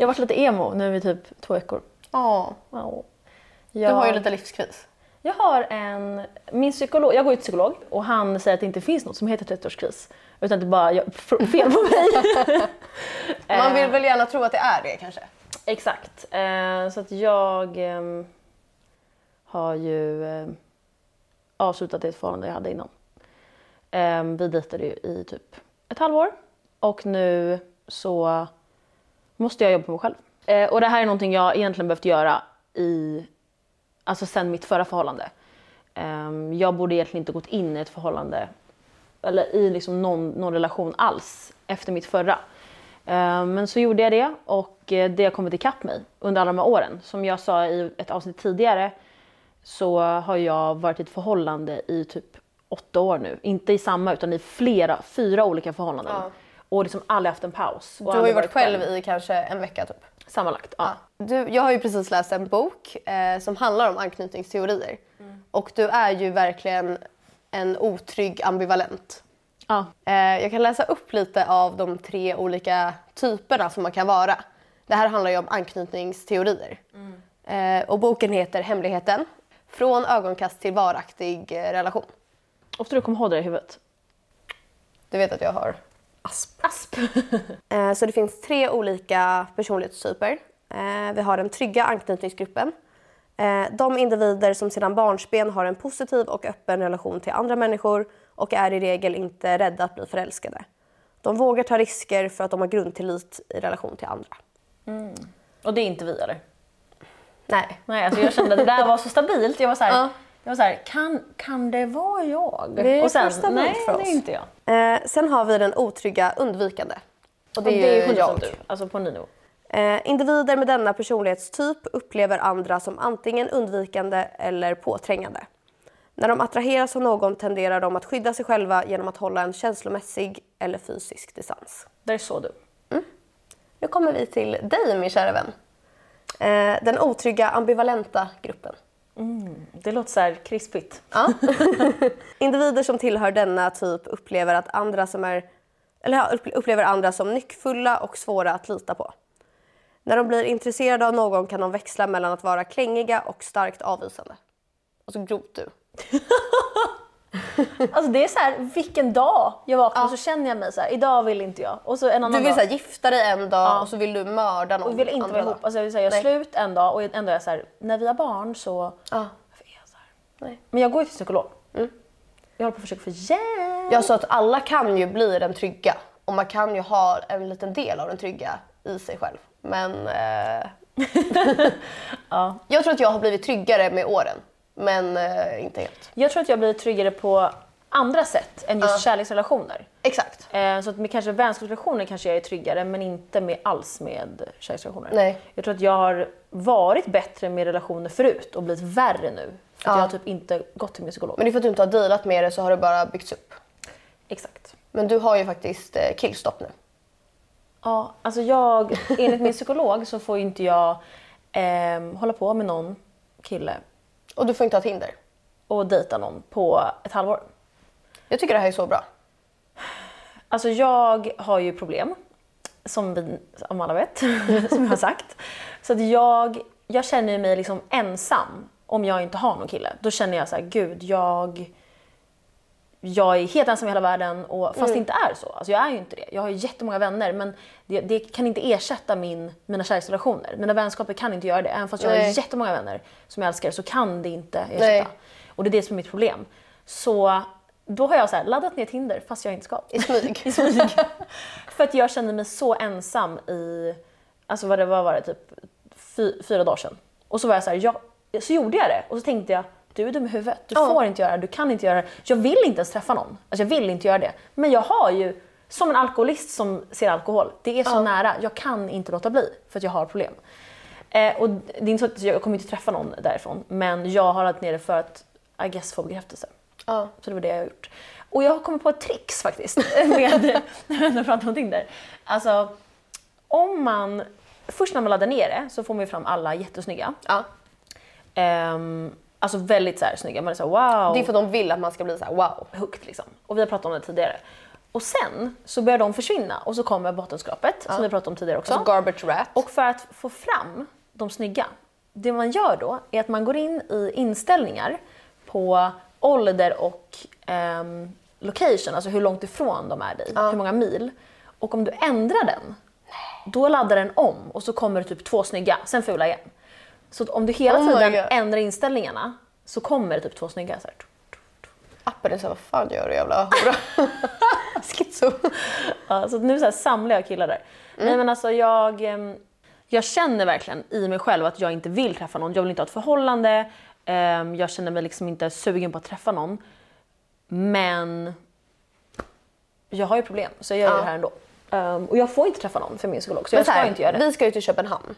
Jag har varit lite emo nu i typ två veckor. Ja, Ja. du har ju lite livskris. jag har en, min psykolog, jag går ju till psykolog och han säger att det inte finns något som heter 30-årskris. Utan det är bara jag, fel på mig. Man vill Eh, väl gärna tro att det är det kanske? Exakt. Eh, så att jag ehm, har ju eh, avslutat det förhållande jag hade innan. Eh, vi dejtade ju i typ ett halvår och nu så måste jag jobba på mig själv. Eh, och det här är någonting jag egentligen behövt göra i, alltså sen mitt förra förhållande. Eh, jag borde egentligen inte gått in i ett förhållande eller i liksom någon, någon relation alls efter mitt förra. Eh, Men så gjorde jag det och eh, det har kommit ikapp mig under alla de här åren. Som jag sa i ett avsnitt tidigare så har jag varit i ett förhållande i typ åtta år nu. Inte i samma utan i flera, fyra olika förhållanden. Ja. Och liksom aldrig haft en paus. Du har ju varit själv i kanske en vecka typ. Sammanlagt, ja. Du, jag har ju precis läst en bok eh, som handlar om anknytningsteorier. Och du är ju verkligen en otrygg ambivalent. ja. Eh, jag kan läsa upp lite av de tre olika typerna som man kan vara. Det här handlar ju om anknytningsteorier. Eh, och boken heter Hemligheten. Från ögonkast till varaktig eh, relation. Ofta du kommer ihåg det i huvudet. Du vet att jag har asp. Asp. Eh, Så det finns tre olika personlighetstyper. Eh, Vi har den trygga anknytningsgruppen. Eh, De individer som sedan barnsben har en positiv och öppen relation till andra människor och är i regel inte rädda att bli förälskade. De vågar ta risker för att de har grundtillit i relation till andra. och det är inte vi eller? Nej. Nej, alltså jag kände att det där var så stabilt. Jag var så här. Jag var så här kan, kan det vara jag? Det är och sen, för stabilt nej, för det oss. är inte jag. Eh, Sen har vi den otrygga undvikande. Och det Och är, det är ju 100% jag. du, alltså på nivå. Eh, individer med denna personlighetstyp upplever andra som antingen undvikande eller påträngande. När de attraheras av någon tenderar de att skydda sig själva genom att hålla en känslomässig eller fysisk distans. Det är så du. Nu kommer vi till dig min kära vän. Eh, den otrygga ambivalenta gruppen. Det låter så här krispigt. Ja. Individer som tillhör denna typ upplever, att andra som är, eller upplever andra som nyckfulla och svåra att lita på. När de blir intresserade av någon kan de växla mellan att vara klängiga och starkt avvisande. Och så grovt du. Alltså det är så här, vilken dag jag vaknar och så känner jag mig så här, idag vill inte jag. Och så en annan Du vill dag. så här, gifta dig en dag och så vill du mörda någon och vill inte vara ihop. Alltså jag vill säga, jag slut en dag och en dag är jag så här, när vi har barn så... Ja. Varför är jag så här? Nej. Men jag går ju till psykolog. Jag håller på att försöka få hjälp. Jag sa att alla kan ju bli den trygga och man kan ju ha en liten del av den trygga i sig själv. Men eh, jag tror att jag har blivit tryggare med åren. Men eh, inte helt. Jag tror att jag blir tryggare på andra sätt än just kärleksrelationer. Exakt. Eh, så att med kanske vänskapsrelationer kanske jag är tryggare men inte med alls med kärleksrelationer. Nej. Jag tror att jag har varit bättre med relationer förut och blivit värre nu. För att Ja. jag har typ inte gått till min psykolog. Men det är för att du inte har dealat med det så har det bara byggts upp. Exakt. Men du har ju faktiskt eh, killstopp nu. Ja, alltså jag, enligt min psykolog så får ju inte jag ehm, hålla på med någon kille och du får inte ha Tinder. och dejta någon på ett halvår. Jag tycker det här är så bra. Alltså jag har ju problem, som, vi, som alla vet, som jag har sagt. Så att jag, jag känner mig liksom ensam om jag inte har någon kille. Då känner jag så här, gud, jag, jag är helt ensam i hela världen. Och, fast det inte är så. Alltså jag är ju inte det. Jag har jättemånga vänner men det, det kan inte ersätta min, mina kärleksrelationer. Mina vänskaper kan inte göra det. Även fast jag Nej. har jättemånga vänner som jag älskar så kan det inte ersätta. Nej. Och det är det som är mitt problem. Så då har jag så här, laddat ner Tinder fast jag inte ska. I smyg. I smyg. För att jag kände mig så ensam i, alltså vad det var, var det typ fy, fyra dagar sedan. Och så var jag så här, jag, så gjorde jag det och så tänkte jag, du är dum i huvudet, du Ja. får inte göra det, du kan inte göra det. Jag vill inte ens träffa någon, alltså jag vill inte göra det. Men jag har ju, som en alkoholist som ser alkohol, det är så nära, jag kan inte låta bli för att jag har problem. Eh, och det är inte så att jag kommer inte träffa någon därifrån, men jag har laddat ner det för att, I guess, få bekräftelse. Ja. Så det var det jag har gjort. Och jag har kommit på ett trix faktiskt med när vi pratar om Tinder. Alltså, om man, först när man laddar ner det så får man ju fram alla jättesnygga. Ja. Ehm, alltså väldigt så här snygga, man är så här, wow, Det är för att de vill att man ska bli så här wow. hooked liksom. Och vi har pratat om det tidigare. Och sen så börjar de försvinna och så kommer bottenskrapet som vi pratade om tidigare också. Alltså garbage rat. Och för att få fram de snygga, det man gör då är att man går in i inställningar på ålder och ehm, location, alltså hur långt ifrån de är dig, hur många mil. Och om du ändrar den, då laddar den om och så kommer det typ två snygga, sen fula igen. Så om du hela Oh tiden ändrar inställningarna så kommer det typ två snygga. Så här. Appen är så här, vad fan gör du jävla hora? Schizo. Ja, så nu så här samlar jag killar där. Nej men alltså jag, ehm, jag känner verkligen i mig själv att jag inte vill träffa någon. Jag vill inte ha ett förhållande. ehm, Jag känner mig liksom inte sugen på att träffa någon. Men jag har ju problem så jag gör Ja. det här ändå. Ehm, Och jag får inte träffa någon för min skull också. Men Jag ska här, inte göra det. Vi ska ju till Köpenhamn.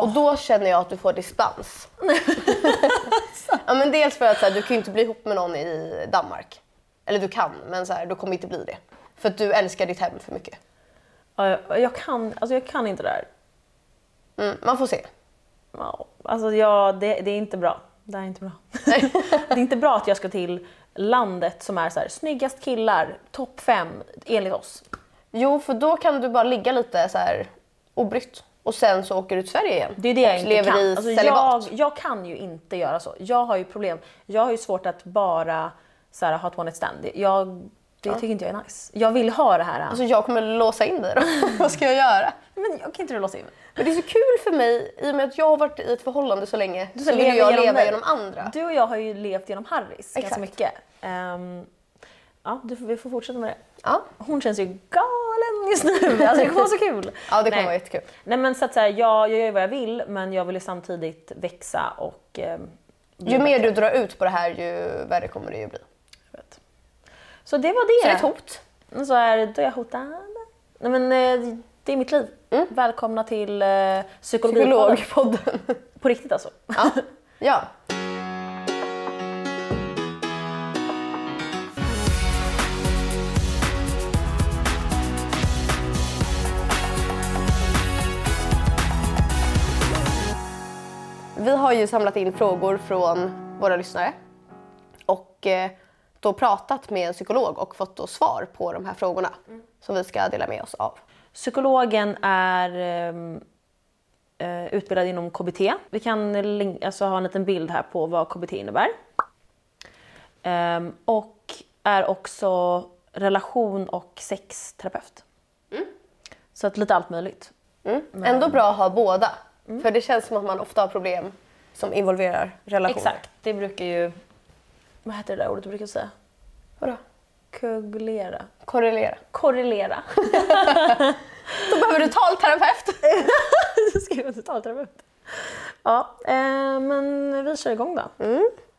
Och då känner jag att du får dispens. ja, men dels för att så här, du kan ju inte bli ihop med någon i Danmark. Eller du kan, men så här, du kommer inte bli det. För att du älskar ditt hem för mycket. Ja, jag, jag, kan, alltså jag kan inte det här. Mm, man får se. Ja, alltså jag, det, det är inte bra. Det här är inte bra. det är inte bra att jag ska till landet som är så här, snyggast killar, topp fem enligt oss. Jo, för då kan du bara ligga lite så här obrytt. Och sen så åker du till Sverige igen. Det är det jag inte kan. i Alltså jag, jag kan ju inte göra så. Jag har ju problem. Jag har ju svårt att bara så här, ha ett one night stand. Jag, det tycker inte jag är nice. Jag vill ha det här. Alltså jag kommer låsa in dig då. Vad ska jag göra? men jag kan inte du låsa in mig? Men det är så kul för mig, i och med att jag har varit i ett förhållande så länge, så så vill jag genom leva mig. genom andra. Du och jag har ju levt genom Harris ganska Exakt. mycket. Ehm, ja, du, får- vi får fortsätta med det. Ja. Hon känns ju galen just nu. Alltså det kommer vara så kul. Ja, det kommer Nej. vara jättekul. Nej men så att säga, jag, jag gör vad jag vill men jag vill ju samtidigt växa och... bli Ju mer du drar ut på det här, ju värre kommer det ju bli. Vet. Så det var Så det är det. ett hot. Så är då är jag hotad. Nej men eh, det är mitt liv. Välkomna till eh, psykologipodden. Psykologpodden. På riktigt alltså. Ja. ja. Har ju samlat in frågor från våra lyssnare och eh, då pratat med en psykolog och fått då svar på de här frågorna som vi ska dela med oss av. Psykologen är ehm, eh, utbildad inom KBT. Vi kan alltså, ha en liten bild här på vad KBT innebär. Ehm, och är också relation och sexterapeut. Så att lite allt möjligt. Mm. Ändå bra att ha båda. För det känns som att man ofta har problem som involverar relationer. Exakt, det brukar ju... Vad heter det där ordet du brukar säga? Vadå? Kuglera. Korrelera. Korrelera. Då behöver du talterapeut. Du ska ju totalt terapeut. Ja, eh, men vi kör igång då.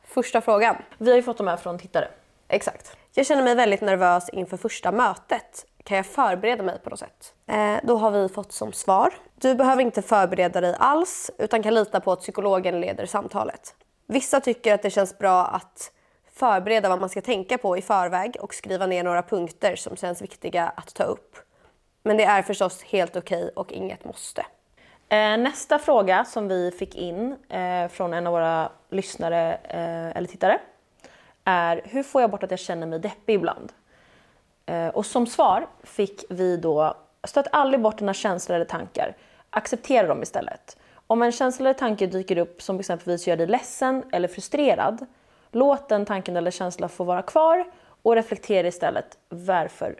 Första frågan. Vi har ju fått de här från tittare. Exakt. Jag känner mig väldigt nervös inför första mötet. Kan jag förbereda mig på något sätt? Eh, då har vi fått som svar. Du behöver inte förbereda dig alls utan kan lita på att psykologen leder samtalet. Vissa tycker att det känns bra att förbereda vad man ska tänka på i förväg och skriva ner några punkter som känns viktiga att ta upp. Men det är förstås helt okej okay och inget måste. Eh, nästa fråga som vi fick in eh, från en av våra lyssnare eh, eller tittare är hur får jag bort att jag känner mig deppig ibland? Eh, och som svar fick vi då stöt aldrig bort dina känslor eller tankar. Acceptera dem istället. Om en känsla eller tanke dyker upp som exempelvis gör dig ledsen eller frustrerad, låt den tanken eller känslan få vara kvar och reflektera istället varför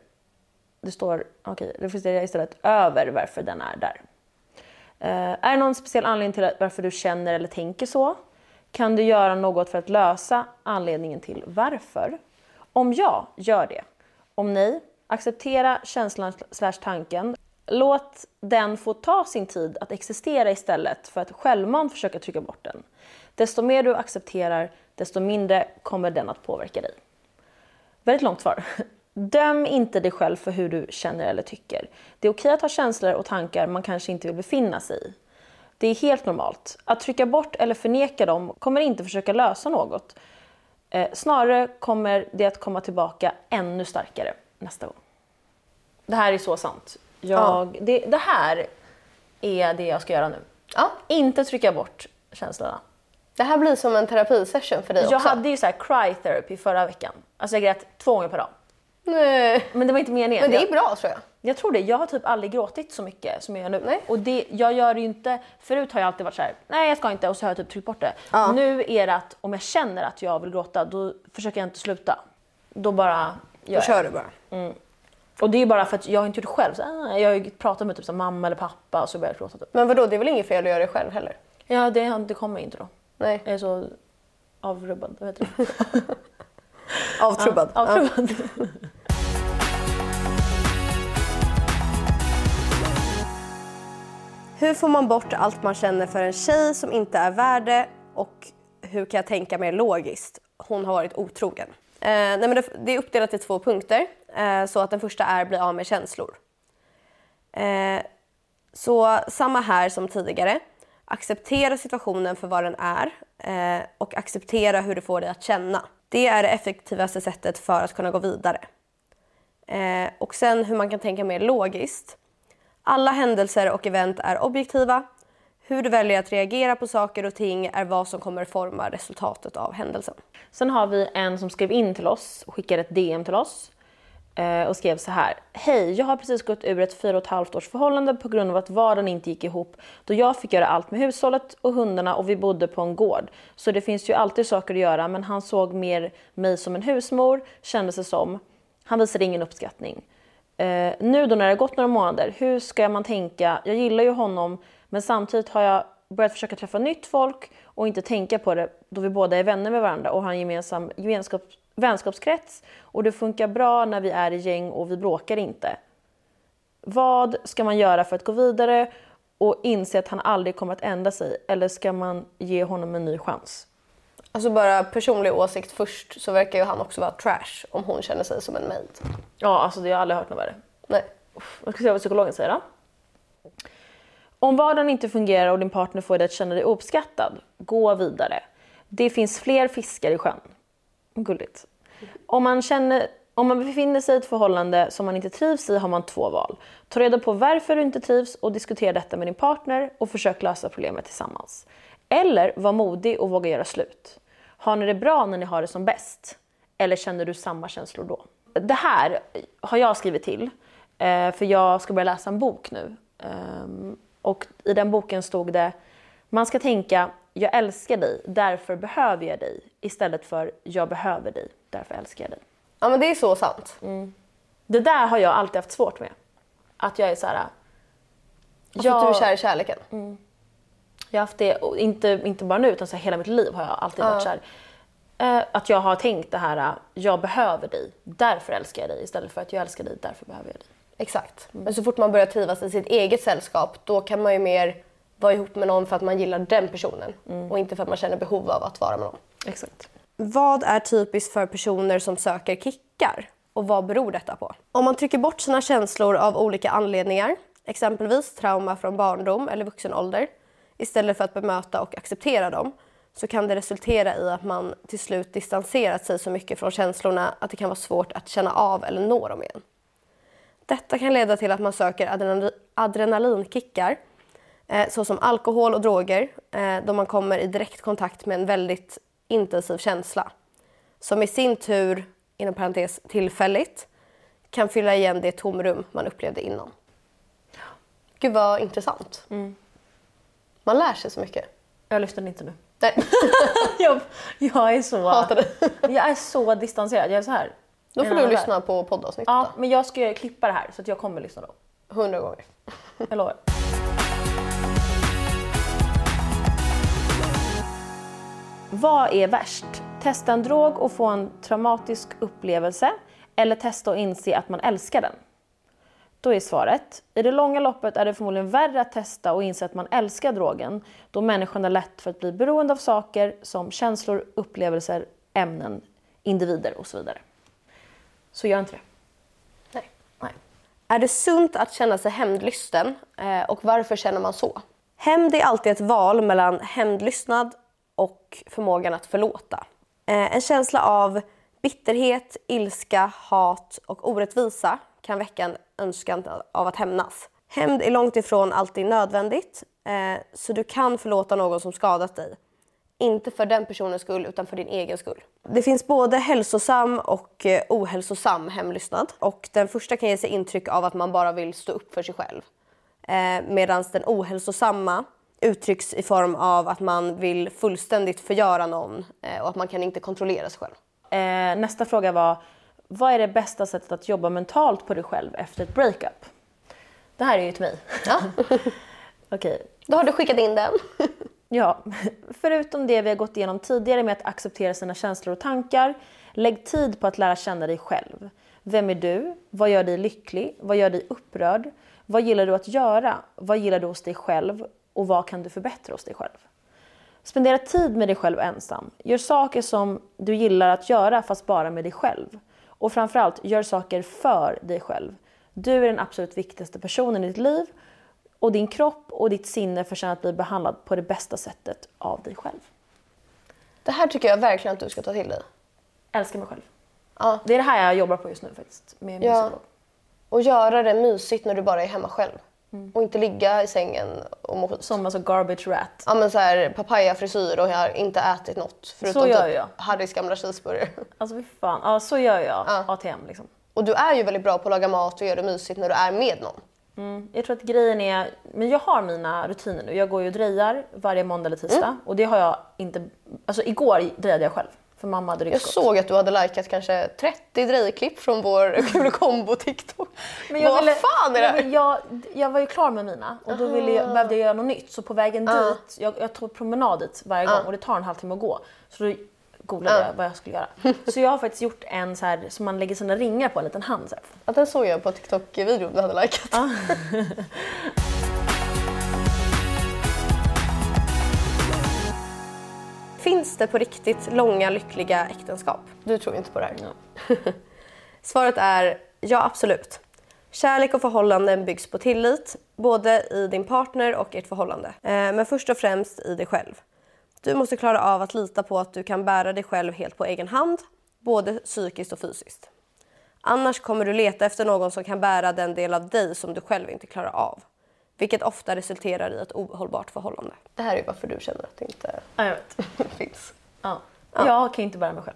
det står, okej, reflektera istället över varför den är där. Eh, är det någon speciell anledning till varför du känner eller tänker så? Kan du göra något för att lösa anledningen till varför? Om ja, gör det. Om nej, acceptera känslan slash tanken. Låt den få ta sin tid att existera istället för att självmant försöka trycka bort den. Desto mer du accepterar, desto mindre kommer den att påverka dig. Väldigt långt svar. Döm inte dig själv för hur du känner eller tycker. Det är okej att ha känslor och tankar man kanske inte vill befinna sig i. Det är helt normalt. Att trycka bort eller förneka dem kommer inte försöka lösa något. Eh, snarare kommer det att komma tillbaka ännu starkare nästa gång. Det här är så sant. Jag, det, det här är det jag ska göra nu. Ja, Inte trycka bort känslorna. det här blir som en terapisession för dig Jag också. hade ju så här cry therapy förra veckan. Alltså jag grät två gånger per dag. Nej. Men det var inte meningen. Men det är bra tror jag. Jag tror det. Jag har typ aldrig gråtit så mycket som jag gör nu. Nej. Och det, jag gör det inte... Förut har jag alltid varit så här: nej jag ska inte och så har jag typ tryckt bort det. Ja. Nu är det att om jag känner att jag vill gråta då försöker jag inte sluta. Då bara gör Då jag. kör du bara. Och det är bara för att jag har inte gjort det själv. Så, ah, jag har ju pratat med typ så mamma eller pappa och så börjar jag gråta. Typ. Men vadå, det är väl inget fel att göra det själv heller? Ja det, det kommer inte då. Nej. Jag är så avrubbad. Vad heter det? Avtrubbad. Ja, avtrubbad. Hur får man bort allt man känner för en tjej som inte är värd det och hur kan jag tänka mer logiskt? Hon har varit otrogen. Eh, nej men det, det är uppdelat i två punkter. Eh, så att den första är bli av med känslor. Eh, så samma här som tidigare. Acceptera situationen för vad den är eh, och acceptera hur det får dig att känna. Det är det effektivaste sättet för att kunna gå vidare. Eh, och sen hur man kan tänka mer logiskt. Alla händelser och event är objektiva. Hur du väljer att reagera på saker och ting är vad som kommer forma resultatet av händelsen. Sen har vi en som skrev in till oss och skickade ett DM till oss eh, och skrev så här. Hej, jag har precis gått ur ett fyra och ett halvt års förhållande på grund av att vardagen inte gick ihop då jag fick göra allt med hushållet och hundarna och vi bodde på en gård. Så det finns ju alltid saker att göra men han såg mer mig som en husmor, kändes det som. Han visade ingen uppskattning. Eh, nu då när det har gått några månader, hur ska man tänka? Jag gillar ju honom men samtidigt har jag börjat försöka träffa nytt folk och inte tänka på det då vi båda är vänner med varandra och har en gemensam gemenskap, vänskapskrets och det funkar bra när vi är i gäng och vi bråkar inte. Vad ska man göra för att gå vidare och inse att han aldrig kommer att ändra sig eller ska man ge honom en ny chans? Alltså bara personlig åsikt först så verkar ju han också vara trash om hon känner sig som en maid. Ja, alltså det har jag aldrig hört något värre. Nej. Jag ska se vad psykologen säger då. Om vardagen inte fungerar och din partner får dig att känna dig uppskattad, gå vidare. Det finns fler fiskar i sjön. Gulligt. Om man, känner, om man befinner sig i ett förhållande som man inte trivs i har man två val. Ta reda på varför du inte trivs och diskutera detta med din partner och försök lösa problemet tillsammans. Eller var modig och våga göra slut. Har ni det bra när ni har det som bäst? Eller känner du samma känslor då? Det här har jag skrivit till eh, för jag ska börja läsa en bok nu. Ehm, Och i den boken stod det man ska tänka jag älskar dig, därför behöver jag dig istället för jag behöver dig, därför älskar jag dig. Ja men det är så sant. Det där har jag alltid haft svårt med. Att jag är så här. För att du är kär i kärleken. Jag har haft det, och inte, inte bara nu utan så här, hela mitt liv har jag alltid varit så här. Eh, att jag har tänkt det här, eh, jag behöver dig, därför älskar jag dig istället för att jag älskar dig, därför behöver jag dig. Exakt. Men så fort man börjar trivas i sitt eget sällskap då kan man ju mer vara ihop med någon för att man gillar den personen och inte för att man känner behov av att vara med någon. Exakt. Vad är typiskt för personer som söker kickar? Och vad beror detta på? Om man trycker bort sina känslor av olika anledningar, exempelvis trauma från barndom eller vuxen ålder, istället för att bemöta och acceptera dem, så kan det resultera i att man till slut distanserat sig så mycket från känslorna att det kan vara svårt att känna av eller nå dem igen. Detta kan leda till att man söker adrenalinkickar eh, såsom alkohol och droger eh, då man kommer i direkt kontakt med en väldigt intensiv känsla som i sin tur, inom parentes tillfälligt, kan fylla igen det tomrum man upplevde innan. Gud vad intressant. Mm. Man lär sig så mycket. Jag lyssnade inte nu. Nej, jag, jag är så... hatar det. Jag är så distanserad. Jag är så här. Då får du lyssna på poddavsnittet Ja, men jag ska klippa det här så att jag kommer lyssna då. Hundra gånger. Jag lovar. Vad är värst? Testa en drog och få en traumatisk upplevelse eller testa och inse att man älskar den? Då är svaret, i det långa loppet är det förmodligen värre att testa och inse att man älskar drogen då människan är lätt för att bli beroende av saker som känslor, upplevelser, ämnen, individer och så vidare. Så gör inte det. Nej. Nej. Är det sunt att känna sig hämndlysten eh, och varför känner man så? Hämnd är alltid ett val mellan hämndlystnad och förmågan att förlåta. Eh, En känsla av bitterhet, ilska, hat och orättvisa kan väcka en önskan av att hämnas. Hämnd är långt ifrån alltid nödvändigt, eh, så du kan förlåta någon som skadat dig. Inte för den personens skull utan för din egen skull. Det finns både hälsosam och eh, ohälsosam hemlystnad. Och den första kan ge sig intryck av att man bara vill stå upp för sig själv. Eh, Medan den ohälsosamma uttrycks i form av att man vill fullständigt förgöra någon eh, och att man kan inte kontrollera sig själv. Eh, nästa fråga var, vad är det bästa sättet att jobba mentalt på dig själv efter ett breakup? Det här är ju till mig. Ja. Okej, Då har du skickat in den. Ja, förutom det vi har gått igenom tidigare med att acceptera sina känslor och tankar, lägg tid på att lära känna dig själv. Vem är du? Vad gör dig lycklig? Vad gör dig upprörd? Vad gillar du att göra? Vad gillar du hos dig själv? Och vad kan du förbättra hos dig själv? Spendera tid med dig själv ensam. Gör saker som du gillar att göra fast bara med dig själv. Och framförallt, gör saker för dig själv. Du är den absolut viktigaste personen i ditt liv och din kropp och ditt sinne förtjänar att bli behandlad på det bästa sättet av dig själv. Det här tycker jag verkligen att du ska ta till dig. Älska mig själv. Ja. Det är det här jag jobbar på just nu faktiskt. Med min Ja. psykolog. Och göra det mysigt när du bara är hemma själv. Och inte ligga i sängen och må skit. Som alltså garbage rat. Ja men så här papayafrisyr och jag har inte ätit något förutom Så gör typ jag. Harrys gamla cheeseburgare. Alltså fy fan. Ja, så gör jag. Ja. ATM liksom. Och du är ju väldigt bra på att laga mat och göra det mysigt när du är med någon. Mm. Jag tror att grejen är, men jag har mina rutiner nu. Jag går ju och drejar varje måndag eller tisdag. Mm. Och det har jag inte, alltså igår drejade jag själv. För mamma hade Jag såg att du hade likat kanske 30 drejklipp från vår kul kombo TikTok. Men jag Vad ville- fan är det här? jag, jag var ju klar med mina och då ville jag, behövde jag göra något nytt. Så på vägen Ah. dit, jag, jag tog promenad dit varje gång och det tar en halvtimme att gå. Så då googlade jag vad jag skulle göra. Så jag har faktiskt gjort en så här som man lägger sina ringar på en liten hand. Så här. Ja, den såg jag på TikTok-videon du hade likat. Finns det på riktigt långa lyckliga äktenskap? Du tror inte på det här. Svaret är ja, absolut. Kärlek och förhållanden byggs på tillit, både i din partner och ert förhållande. Eh, Men först och främst i dig själv. Du måste klara av att lita på att du kan bära dig själv helt på egen hand, både psykiskt och fysiskt. Annars kommer du leta efter någon som kan bära den del av dig som du själv inte klarar av. Vilket ofta resulterar i ett ohållbart förhållande. Det här är varför du känner att det inte Ja, jag vet. finns. Ja. Jag kan inte bära mig själv.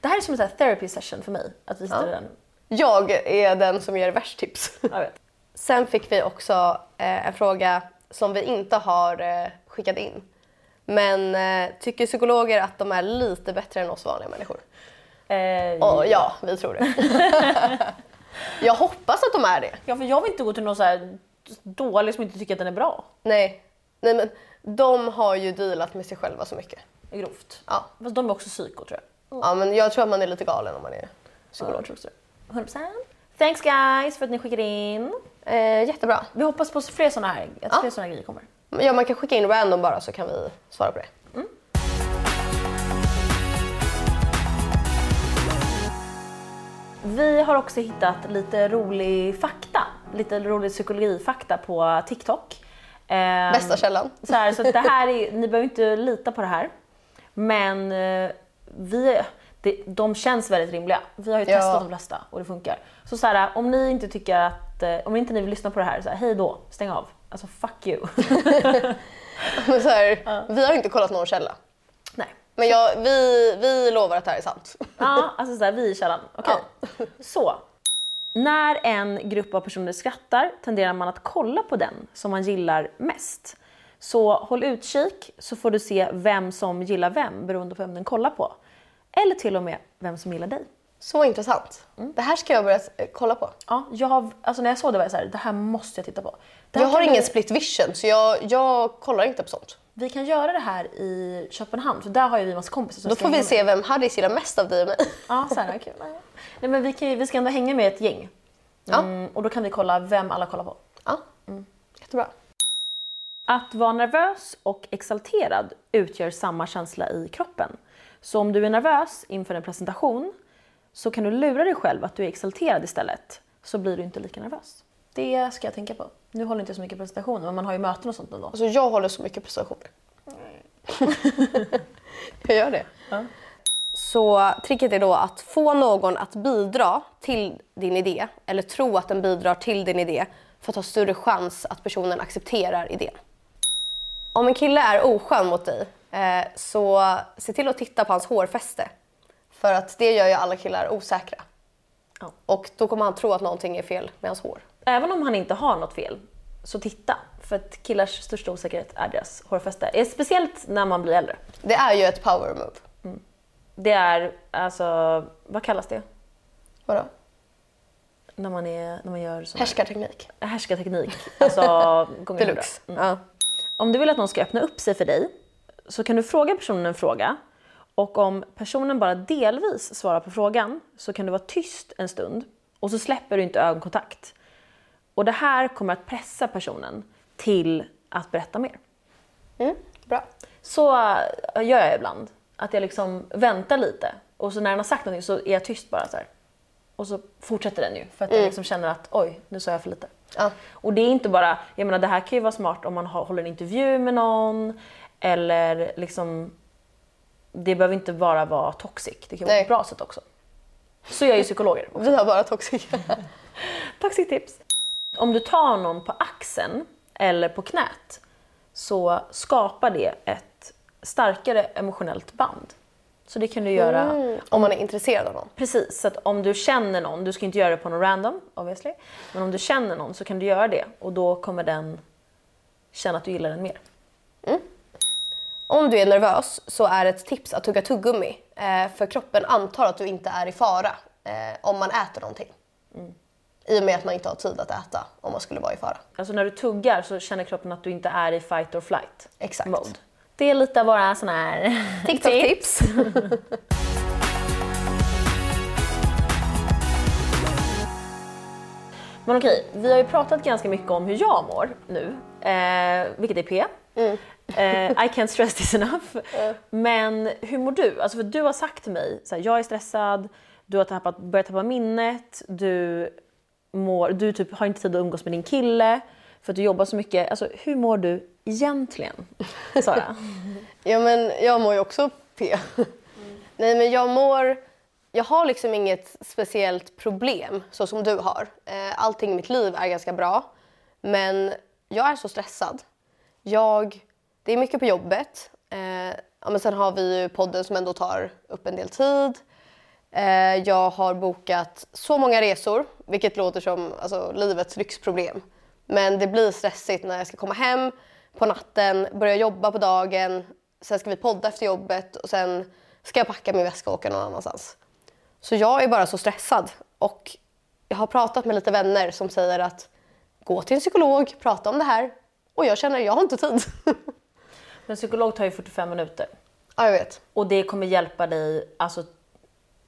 Det här är som en therapy session för mig. Att vi sitter Ja. den. Jag är den som ger värst tips. Jag vet. Sen fick vi också eh, en fråga som vi inte har eh, skickat in. Men eh, tycker psykologer att de är lite bättre än oss vanliga människor? Eh, Och ja, vi tror det. jag hoppas att de är det. ja, för jag vill inte gå till någon så här dålig som inte tycker att den är bra. Nej, Nej men de har ju dealat med sig själva så mycket. Grovt. Ja. Fast de är också psyko tror jag. ja, men jag tror att man är lite galen om man är Ja, psykolog. det. 100%. Thanks guys för att ni skickade in. Eh, jättebra. Vi hoppas på fler såna här, att Ja. fler såna här grejer kommer. Ja, man kan skicka in random bara så kan vi svara på det. Vi har också hittat lite rolig fakta, lite rolig psykologifakta på TikTok. Ehm, Bästa källan. Så, här, så det här är, ni behöver inte lita på det här. Men eh, vi, det, de känns väldigt rimliga. Vi har ju Ja. testat de flesta och det funkar. Så, så här, om ni inte tycker att, eh, om inte ni vill lyssna på det här, så här, hej då, stäng av. Alltså fuck you. Men så här, Vi har inte kollat någon källa. Men jag, vi, vi lovar att det här är sant. Ja, alltså så här, vi i källan. Okej. Så. När en grupp av personer skrattar tenderar man att kolla på den som man gillar mest. Så håll utkik så får du se vem som gillar vem beroende på vem den kollar på. Eller till och med vem som gillar dig. Så intressant. Det här ska jag börja eh, kolla på. Ja, jag har, alltså när jag såg det var jag så här, det här måste jag titta på. Jag har kan ingen split vision så jag, jag kollar inte på sånt. Vi kan göra det här i Köpenhamn för där har ju vi massa kompisar som Då får vi med. se vem Harry gillar mest av dig och mig. Ja, så här, kul. Nej, men vi, kan, vi ska ändå hänga med ett gäng. Mm, och då kan vi kolla vem alla kollar på. Ja, jättebra. Att vara nervös och exalterad utgör samma känsla i kroppen. Så om du är nervös inför en presentation så kan du lura dig själv att du är exalterad istället. Så blir du inte lika nervös. Det ska jag tänka på. Nu håller inte så mycket presentationer men man har ju möten och sånt ändå. Alltså jag håller så mycket prestationer. jag gör det. Så tricket är då att få någon att bidra till din idé eller tro att den bidrar till din idé för att ha större chans att personen accepterar idén. Om en kille är oskön mot dig Eh, så se till att titta på hans hårfäste. För att det gör ju alla killar osäkra. Ja. Och då kommer han tro att någonting är fel med hans hår. Även om han inte har något fel, så titta. För att killars största osäkerhet är deras hårfäste. Eh, Speciellt när man blir äldre. Det är ju ett power move. Det är, alltså, vad kallas det? Vadå? När man, är, när man gör sån här Härskarteknik. härskarteknik. Alltså gånger hundra. Deluxe. Ja. Om du vill att någon ska öppna upp sig för dig så kan du fråga personen en fråga och om personen bara delvis svarar på frågan så kan du vara tyst en stund och så släpper du inte ögonkontakt. Och det här kommer att pressa personen till att berätta mer. Mm, bra. Så äh, gör jag ibland. Att jag liksom väntar lite och så när den har sagt någonting så är jag tyst bara så här. Och så fortsätter den ju för att jag liksom känner att oj, nu sa jag för lite. Ja. Och det är inte bara, jag menar det här kan ju vara smart om man håller en intervju med någon eller liksom det behöver inte bara vara toxic, det kan vara Nej. på ett bra sätt också. Så gör ju psykologer. Vi har bara toxic. Toxic tips. Om du tar någon på axeln eller på knät så skapar det ett starkare emotionellt band. Så det kan du göra Mm, om man är intresserad av någon. Precis, så om du känner någon, du ska inte göra det på någon random obviously, men om du känner någon så kan du göra det och då kommer den känna att du gillar den mer. Om du är nervös så är ett tips att tugga tuggummi. Eh, för kroppen antar att du inte är i fara eh, om man äter någonting. I och med att man inte har tid att äta om man skulle vara i fara. Alltså när du tuggar så känner kroppen att du inte är i fight or flight Exakt. mode. Det är lite av våra såna här TikTok-tips. Men okej, vi har ju pratat ganska mycket om hur jag mår nu, eh, vilket är P. Eh, I can't stress this enough. Men hur mår du? Alltså för du har sagt till mig, så här, jag är stressad, du har tappat, börjat tappa minnet, du, mår, du typ har inte tid att umgås med din kille för att du jobbar så mycket. Alltså hur mår du egentligen, Sara? Ja men jag mår ju också P. Nej men jag mår, jag har liksom inget speciellt problem så som du har. Eh, allting i mitt liv är ganska bra. Men jag är så stressad. Jag, det är mycket på jobbet. Eh, ja, men sen har vi ju podden som ändå tar upp en del tid. Eh, jag har bokat så många resor, vilket låter som alltså, livets lyxproblem. Men det blir stressigt när jag ska komma hem på natten, börja jobba på dagen, sen ska vi podda efter jobbet och sen ska jag packa min väska och åka någon annanstans. Så jag är bara så stressad och jag har pratat med lite vänner som säger att gå till en psykolog, prata om det här och jag känner att jag har inte tid. En psykolog tar ju 45 minuter ja, jag vet. och det kommer hjälpa dig alltså,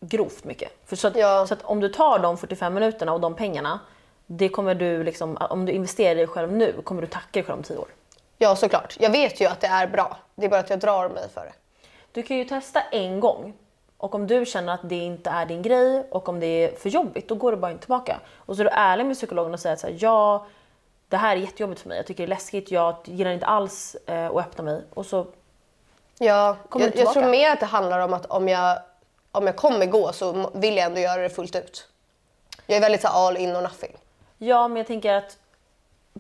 grovt mycket. För så, att, Ja. så att om du tar de 45 minuterna och de pengarna, det kommer du liksom, om du investerar i dig själv nu kommer du tacka dig själv om 10 år. Ja, såklart. Jag vet ju att det är bra. Det är bara att jag drar mig för det. Du kan ju testa en gång och om du känner att det inte är din grej och om det är för jobbigt, då går du bara inte tillbaka. Och så är du ärlig med psykologen och säger att så här, ja, det här är jättejobbigt för mig, jag tycker det är läskigt, jag gillar inte alls eh, att öppna mig. Och så, Ja, Kommer jag, jag tror mer att det handlar om att om jag, om jag kommer gå så vill jag ändå göra det fullt ut. Jag är väldigt så all in or nothing. ja, men jag tänker att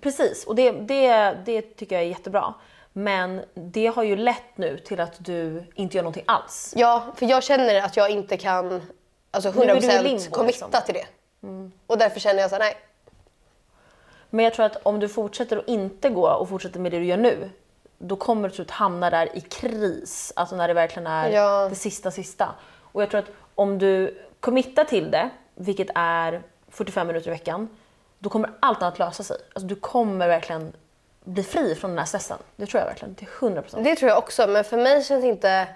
precis, och det, det, det tycker jag är jättebra. Men det har ju lett nu till att du inte gör någonting alls. Ja, för jag känner att jag inte kan alltså Nu är du i 100% limbo, committa liksom. till det. Och därför känner jag så här, nej. Men jag tror att om du fortsätter att inte gå och fortsätter med det du gör nu, då kommer du till slut hamna där i kris. Alltså när det verkligen är Ja. det sista sista. Och jag tror att om du committar till det, vilket är 45 minuter i veckan, då kommer allt annat lösa sig. Alltså du kommer verkligen bli fri från den här stressen. Det tror jag verkligen, till 100%. Det tror jag också, men för mig känns inte...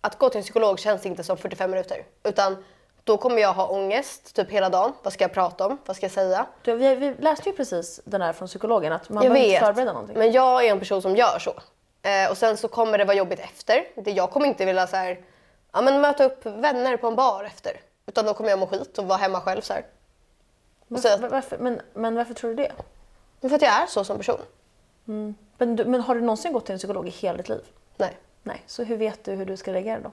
Att gå till en psykolog känns inte som 45 minuter. Utan då kommer jag ha ångest typ hela dagen. Vad ska jag prata om? Vad ska jag säga? Du, vi, vi läste ju precis den här från psykologen, att man jag behöver inte förbereda någonting. men jag är en person som gör så. Eh, och sen så kommer det vara jobbigt efter. Det, jag kommer inte vilja så här, ja, men möta upp vänner på en bar efter. Utan då kommer jag må skit och vara hemma själv så här. Och säga Varför, varför, men, men varför tror du det? Men för att jag är så som person. Men, du, men har du någonsin gått till en psykolog i hela ditt liv? Nej. Nej, så hur vet du hur du ska reagera då?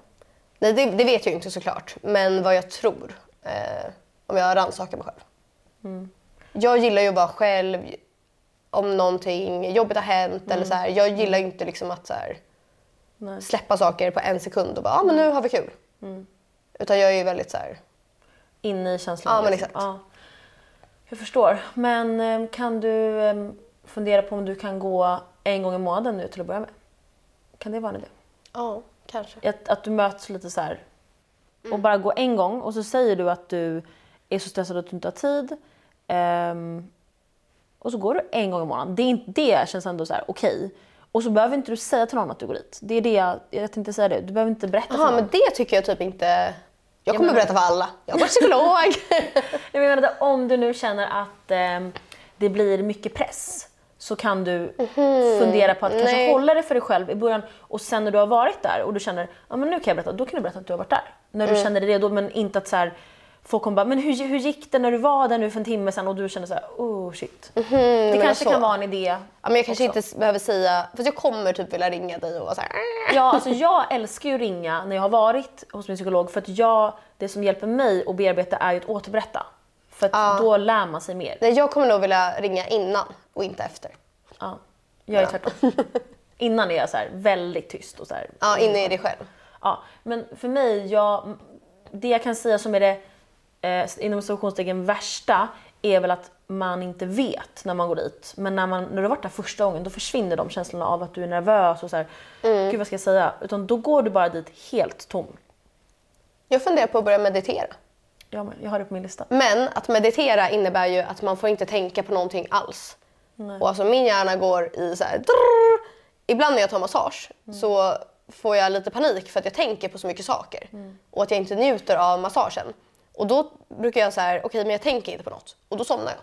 Nej, det, det vet jag ju inte såklart. Men vad jag tror. Eh, om jag rannsakar mig själv. Jag gillar ju att vara själv. Om någonting jobbigt har hänt eller så här. Jag gillar ju inte liksom att så här, Nej. släppa saker på en sekund och bara ja men nu har vi kul. Utan jag är ju väldigt så här. Inne i känslan. Ja, men liksom. exakt. Ja. Jag förstår. Men eh, kan du eh, fundera på om du kan gå en gång i månaden nu till att börja med? Kan det vara en idé? Ja, kanske. Att, att du möts lite så här Mm. och bara gå en gång och så säger du att du är så stressad att du inte har tid. Ehm, och så går du en gång i månaden. Det, är inte, det känns ändå så här okej. Och så behöver inte du säga till någon att du går dit. Det är det jag, jag tänkte säga det. Du behöver inte berätta för Jaha, någon. men det tycker jag typ inte... Jag kommer men- berätta för alla. Jag går till psykolog. Jag menar om du nu känner att ehm, det blir mycket press så kan du fundera på att kanske nej. hålla det för dig själv i början och sen när du har varit där och du känner ja men nu kan jag berätta, då kan du berätta att du har varit där. När du känner dig redo men inte att så här, folk kommer bara men hur, hur gick det när du var där nu för en timme sedan och du känner så här oh shit. det menar kanske så. kan vara en idé. Ja, men jag kanske också. inte behöver säga... För jag kommer typ vilja ringa dig och vara så här... Ja, alltså jag älskar ju att ringa när jag har varit hos min psykolog för att jag, det som hjälper mig att bearbeta är ju att återberätta. För att då lär man sig mer. Nej, jag kommer nog vilja ringa innan och inte efter. Ja, jag är tvärtom. Innan är jag så här väldigt tyst och så här. Ja, inne i dig själv. Ja, men för mig, jag, det jag kan säga som är det eh, inom citationstecken värsta är väl att man inte vet när man går dit. Men när, man, när du har varit där första gången då försvinner de känslorna av att du är nervös och så här, gud vad ska jag säga? Utan då går du bara dit helt tom. Jag funderar på att börja meditera. Ja, men jag har det på min lista. Men att meditera innebär ju att man får inte tänka på någonting alls. Och alltså min hjärna går i så här... Ibland när jag tar massage så får jag lite panik för att jag tänker på så mycket saker. Och att jag inte njuter av massagen. Och då brukar jag så här, okej men jag tänker inte på något. Och då somnar jag.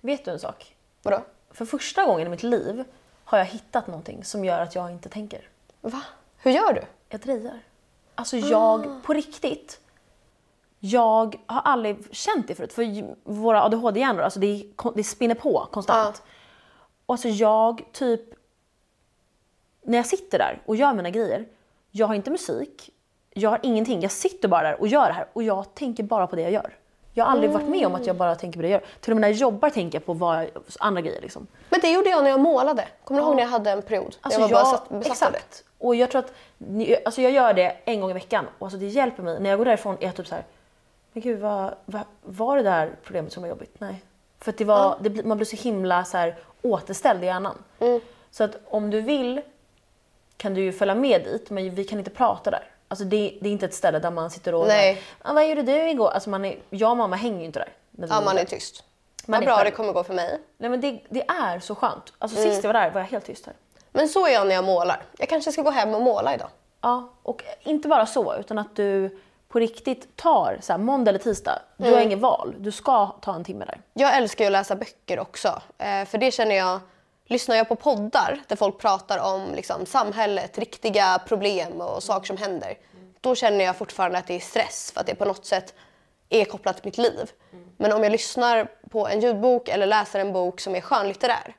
Vet du en sak? Vadå? För första gången i mitt liv har jag hittat någonting som gör att jag inte tänker. Va? Hur gör du? Jag drejar. Alltså jag, på riktigt. Jag har aldrig känt det förut. För våra ADHD-hjärnor, alltså det, det spinner på konstant. Och alltså jag typ... När jag sitter där och gör mina grejer. Jag har inte musik. Jag har ingenting. Jag sitter bara där och gör det här. Och jag tänker bara på det jag gör. Jag har aldrig varit med om att jag bara tänker på det jag gör. Till och med när jag jobbar tänker jag på vad jag, andra grejer. Liksom. Men det gjorde jag när jag målade. Kommer du ihåg när jag hade en period? Alltså jag var bara satt, besatt av det. exakt. Och jag tror att alltså jag gör det en gång i veckan och alltså det hjälper mig. När jag går därifrån är jag typ så här, men gud vad, vad var det där problemet som var jobbigt? Nej. För det var, det, blir- man blir så himla så här, återställd i hjärnan. Mm. Så att om du vill kan du ju följa med dit men vi kan inte prata där. Alltså det, det är inte ett ställe där man sitter och Nej. ah, vad gjorde du igår? Alltså man är, jag och mamma hänger ju inte där. Ja, man är tyst. Man Vad bra själv. det kommer gå för mig. Nej men det, det är så skönt. Alltså Mm. sist jag var där var jag helt tyst här. Men så är jag när jag målar. Jag kanske ska gå hem och måla idag. Ja, och inte bara så, utan att du på riktigt tar så här, måndag eller tisdag. Du Mm. har inget val, du ska ta en timme där. Jag älskar ju att läsa böcker också. Eh, för det känner jag, lyssnar jag på poddar där folk pratar om liksom, samhället, riktiga problem och saker som händer. Då känner jag fortfarande att det är stress för att det på något sätt är kopplat till mitt liv. Men om jag lyssnar på en ljudbok eller läser en bok som är skönlitterär.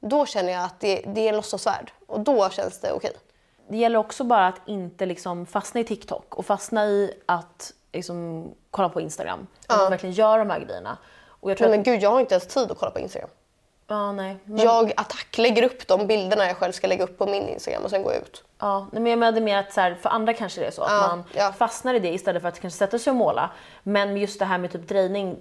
Då känner jag att det, det är en låtsasvärld och då känns det okej. Det gäller också bara att inte liksom fastna i TikTok och fastna i att liksom, kolla på Instagram. Att man verkligen gör de här grejerna. Och jag tror Nej, att, men gud, jag har inte ens tid att kolla på Instagram. Ja, nej. Men, Jag attack lägger upp de bilderna jag själv ska lägga upp på min Instagram och sen går jag ut. ja, men jag menade mer att så här, för andra kanske det är så att Ja, man ja. fastnar i det istället för att kanske sätta sig och måla. Men just det här med typ drejning,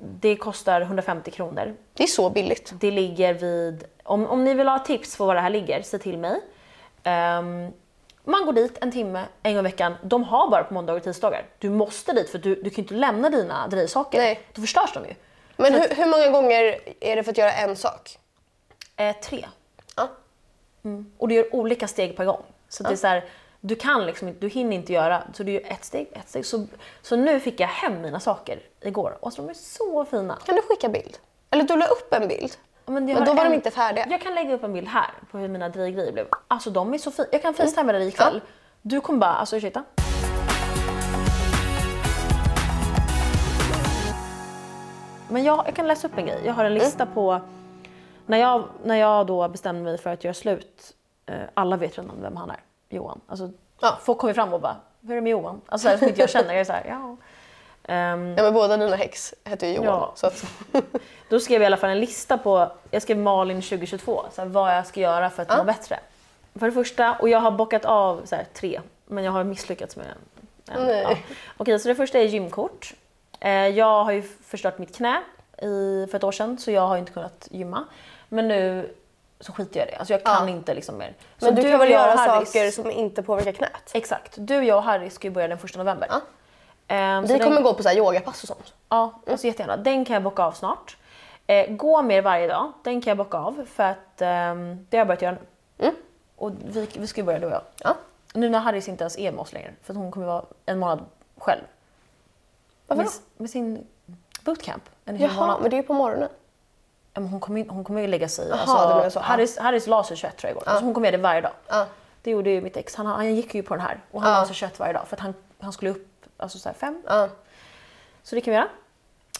det kostar 150 kronor. Det är så billigt. Det ligger vid, om, om ni vill ha tips på var det här ligger, se till mig. Ehm, man går dit en timme en gång i veckan. De har bara på måndagar och tisdagar. Du måste dit för du, du kan ju inte lämna dina drejsaker. Nej. Då förstörs de ju. Men hur, hur många gånger är det för att göra en sak? Eh, tre. Ja. Och du gör olika steg per gång. Så att det är så här, du kan liksom inte, du hinner inte göra, så du gör ett steg, ett steg. Så, så nu fick jag hem mina saker igår och så de är så fina. Kan du skicka bild? Eller du la upp en bild. Ja, Men har då var en- de inte färdiga. Jag kan lägga upp en bild här på hur mina drejgrejer blev. Alltså de är så fina. Jag kan facetimea dig ikväll. Du kommer bara, alltså ursäkta. Men jag, jag kan läsa upp en grej. Jag har en lista på... När jag, när jag då bestämde mig för att göra slut, eh, alla vet redan vem han är, Johan. Alltså, Ja. Folk kommer fram och bara, hur är det med Johan? Alltså här, som inte jag känner. Jag är så här, ja. Ehm, Ja, men båda dina häx heter ju Johan. Ja. Så att, Då skrev jag i alla fall en lista på, jag skrev Malin 2022, så här, vad jag ska göra för att må bättre. för det första, och jag har bockat av så här, tre, men jag har misslyckats med en. Nej. Ja. Okej, så det första är gymkort. Eh, jag har ju förstört mitt knä i, för ett år sedan, så jag har inte kunnat gymma. Men nu så skiter jag i det. Alltså jag kan Ja. inte liksom mer. Så Men du, kan väl göra Harris- saker som inte påverkar knät? Exakt. Du, jag och Harry ska ju börja den första november. Ja. Så Vi den- kommer gå på så här yogapass och sånt. Ja, alltså jättegärna. Den kan jag bocka av snart. Eh, gå mer varje dag, den kan jag bocka av för att ehm, det har jag börjat göra nu. Mm. Och vi, vi ska ju börja du och jag. Ja. Nu när Harris inte ens är med oss längre, för hon kommer vara en månad själv. Varför Med, då? med sin bootcamp. Jaha, månad. men det är ju på morgonen. Ja, men hon, kommer, hon kommer ju lägga sig i. Det menar så, ja. Harris, Harris la sig 21 tror jag igår. Alltså hon kommer göra det varje dag. Ja. Det gjorde ju mitt ex. Han, han gick ju på den här och han Ja. la sig 21 varje dag för att han, han skulle upp alltså så här fem. Ja. Så det kan vi göra.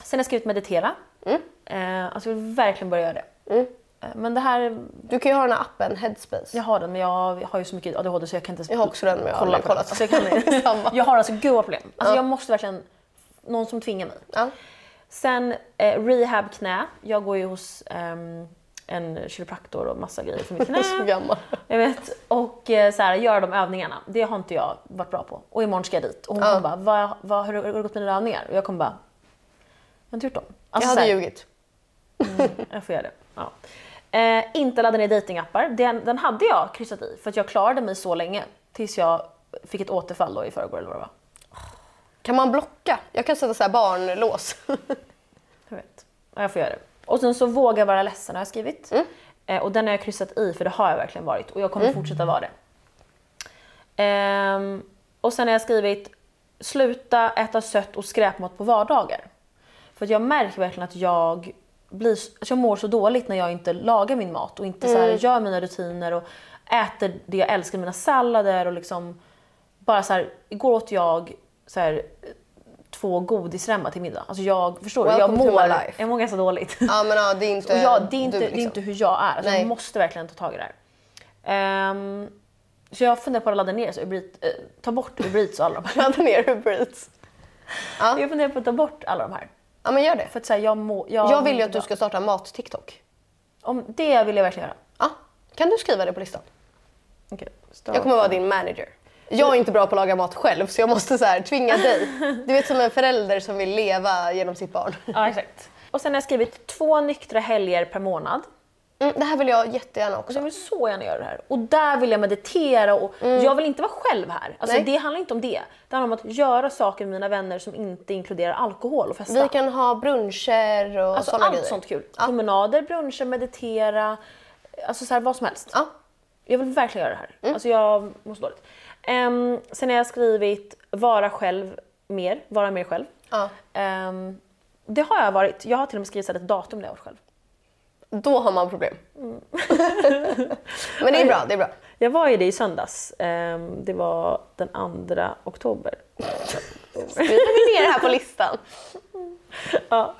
Sen har jag skrivit meditera. Mm. Eh, alltså jag vill verkligen börja göra det. Mm. Eh, men det här, Du kan ju ha den här appen Headspace. jag har den men jag har ju så mycket ADHD så jag kan inte ens Jag har också den men jag har kolla aldrig kollat. Alltså jag, kan, jag har alltså grova problem. Alltså Ja. jag måste verkligen, någon som tvingar mig. Ja. Sen eh, rehab knä. Jag går ju hos ehm, en kiropraktor och massa grejer för mitt är så knä. gammal. Jag vet. Och eh, så här, göra de övningarna. Det har inte jag varit bra på. Och imorgon ska jag dit. Och hon Ja. kommer bara, vad, vad, hur har det gått med dina övningar? Och jag kommer bara, jag har inte gjort dem. Alltså, jag så hade här, ljugit. jag får göra det. Ja. Eh, inte ladda ner datingappar. Den, den hade jag kryssat i för att jag klarade mig så länge. Tills jag fick ett återfall då i förrgår eller vad det var. Kan man blocka? Jag kan sätta så här barnlås. Jag vet. Ja, Jag får göra det. Och sen så våga vara ledsen har jag skrivit. Mm. Eh, och den har jag kryssat i för det har jag verkligen varit och jag kommer fortsätta vara det. Ehm, och sen har jag skrivit sluta äta sött och skräpmat på vardagar. För jag märker verkligen att jag, blir, att jag mår så dåligt när jag inte lagar min mat och inte så här, gör mina rutiner och äter det jag älskar, mina sallader och liksom bara så här, igår åt jag så här, två godisremmar till middag. Alltså jag förstår jag Welcome my mår, jag mår ganska dåligt. ja men ja, det är inte jag, det, är inte, du, det är liksom. inte hur jag är. Alltså jag måste verkligen ta tag i det här. Ehm, så jag funderar på att ladda ner, så Uber Eats- eh, ta bort Uber Eats och alla de här. Ladda ner Uber Eats. Ja. Jag funderar på att ta bort alla de här. ja men gör det. För att säga jag må, jag, Jag vill ju att du ska starta mat-TikTok. Om det vill jag verkligen göra. Ja. Kan du skriva det på listan? Okej, Jag kommer vara din manager. Jag är inte bra på att laga mat själv så jag måste så här tvinga dig. Du vet som en förälder som vill leva genom sitt barn. Ja, exakt. Och sen har jag skrivit två nyktra helger per månad. Mm, det här vill jag jättegärna också. jag vill så gärna göra det här. Och där vill jag meditera och jag vill inte vara själv här. Alltså Nej. det handlar inte om det. Det handlar om att göra saker med mina vänner som inte inkluderar alkohol och festa. Vi kan ha bruncher och Alltså sådana allt grejer. sånt kul. Promenader, bruncher, meditera. Alltså så här, vad som helst. Ja. Jag vill verkligen göra det Mm. här. Alltså jag mår så dåligt. Um, sen har jag skrivit vara själv mer, vara mer själv. Ja. Ehm, det har jag varit. Jag har till och med skrivit ett datum när jag varit själv. Då har man problem. Mm. Men det är bra, det är bra. Jag var ju det i söndags. Ehm, det var den 2 oktober. Skriver vi ner det här på listan? ja.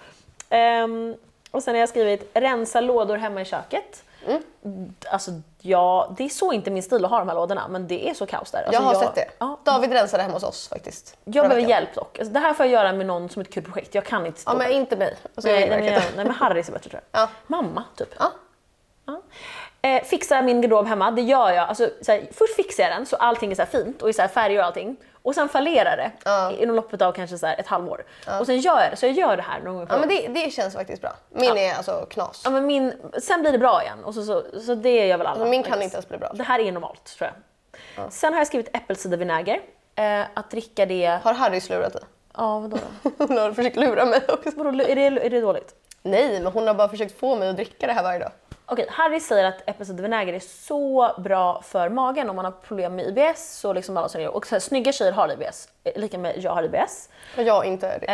Och sen har jag skrivit rensa lådor hemma i köket. Mm. Alltså, ja, det är så inte min stil att ha de här lådorna, men det är så kaos där. Alltså, Jag har sett det. Ja, David rensade hemma hos oss faktiskt. jag behöver veckan. hjälp dock. Alltså, det här får jag göra med någon som ett kul projekt. Jag kan inte stå Ja men inte mig. Alltså, nej, jag nej, jag, inte. nej, men Harry är bättre tror jag. Ja. Mamma, typ. Ja. Ja. Eh, fixa min garderob hemma, det gör jag. Alltså, så här, först fixar jag den så allting är så fint och i så färger och allting. Och sen fallerar det Ja. inom loppet av kanske så ett halvår. Och sen gör jag det, så jag gör det här någon gång per Ja men det, det känns faktiskt bra. Min är alltså knas. Ja, men min, sen blir det bra igen och så, så, så det gör väl alla. Alltså, min kan faktiskt. inte ens bli bra. Det här är normalt tror jag. Sen har jag skrivit äppelcidervinäger. Eh, att dricka det... Har Harry slurat dig? Ja, vadå då? Hon har försökt lura mig också. vadå? Är, det, är det dåligt? Nej, men hon har bara försökt få mig att dricka det här varje dag. Okej, Harry säger att äppelcidervinäger är så bra för magen om man har problem med IBS. Och, liksom alla sådana, och så här, snygga tjejer har IBS, eh, lika med jag har IBS. Och jag inte det.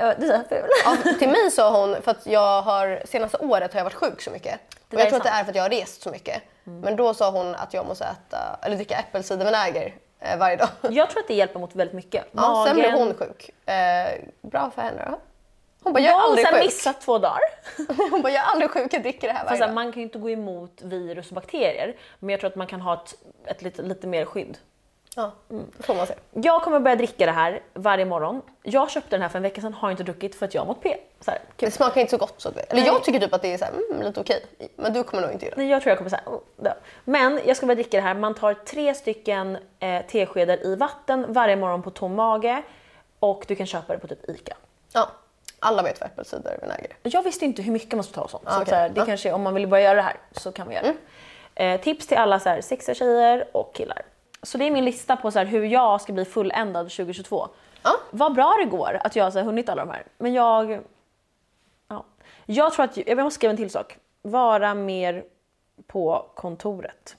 Ja, det är så ful. Ja, till mig sa hon, för att jag har, senaste året har jag varit sjuk så mycket. Det Och jag tror är att det sant. är för att jag har rest så mycket. Men då sa hon att jag måste äta, eller dricka äppelcidervinäger eh, varje dag. Jag tror att det hjälper mot väldigt mycket. Ja, sen blev Magen- hon sjuk. Eh, bra för henne då. Hon bara, jag Jag är har aldrig sjuk. missat två dagar. Hon bara, jag är aldrig sjuk, jag dricker det här Fast varje här, dag. man kan ju inte gå emot virus och bakterier. Men jag tror att man kan ha ett, ett lite, lite mer skydd. Ja, det får man se. Jag kommer börja dricka det här varje morgon. Jag köpte den här för en vecka sedan, har inte druckit för att jag har mått P. Så här. Det smakar inte så gott. Så att, eller jag tycker typ att det är så här, mm, lite okej. Men du kommer nog inte göra det. Nej, jag tror jag kommer säga. Oh. Men jag ska börja dricka det här. Man tar tre stycken eh, teskedar i vatten varje morgon på tom mage och du kan köpa det på typ ICA. Ja, alla vet vad äppelcidervinäger är. Jag visste inte hur mycket man ska ta och sånt. så att, så här, det Ja. kanske, om man vill börja göra det här så kan man göra det. Eh, tips till alla så här, sexiga tjejer och killar. Så det är min lista på så här, hur jag ska bli fulländad 2022. Ja. Vad bra det går att jag har hunnit alla de här. Men jag... Ja. Jag tror att... Jag måste skriva en till sak. Vara mer på kontoret.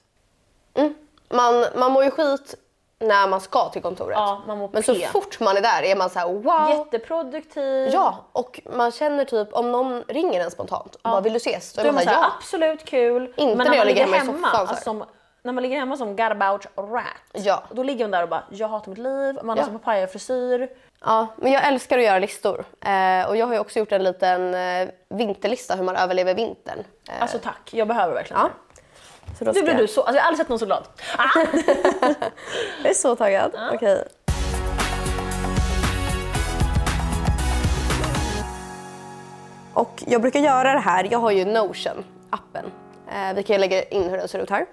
Mm. Man, man mår ju skit när man ska till kontoret. Ja, man mår Men så P. fort man är där är man så här wow. Jätteproduktiv. Ja, och man känner typ om någon ringer en spontant och bara vill du ses? Då är man man så här, ja. absolut kul. Inte men när jag ligger ligger hemma i hemma, soffan alltså, som, när man ligger hemma som about rat. Ja. Då ligger man där och bara, jag hatar mitt liv, man Ja. har så papaya frisyr. Ja, men jag älskar att göra listor. Eh, och jag har ju också gjort en liten eh, vinterlista hur man överlever vintern. Eh, Alltså tack, jag behöver verkligen ja. Så då Nu ska blir jag- du så, alltså jag har aldrig sett någon så glad. Ah! Jag är så taggad. Okej. Och jag brukar göra det här, jag har ju Notion, appen. Eh, vi kan lägga in hur den ser ut här.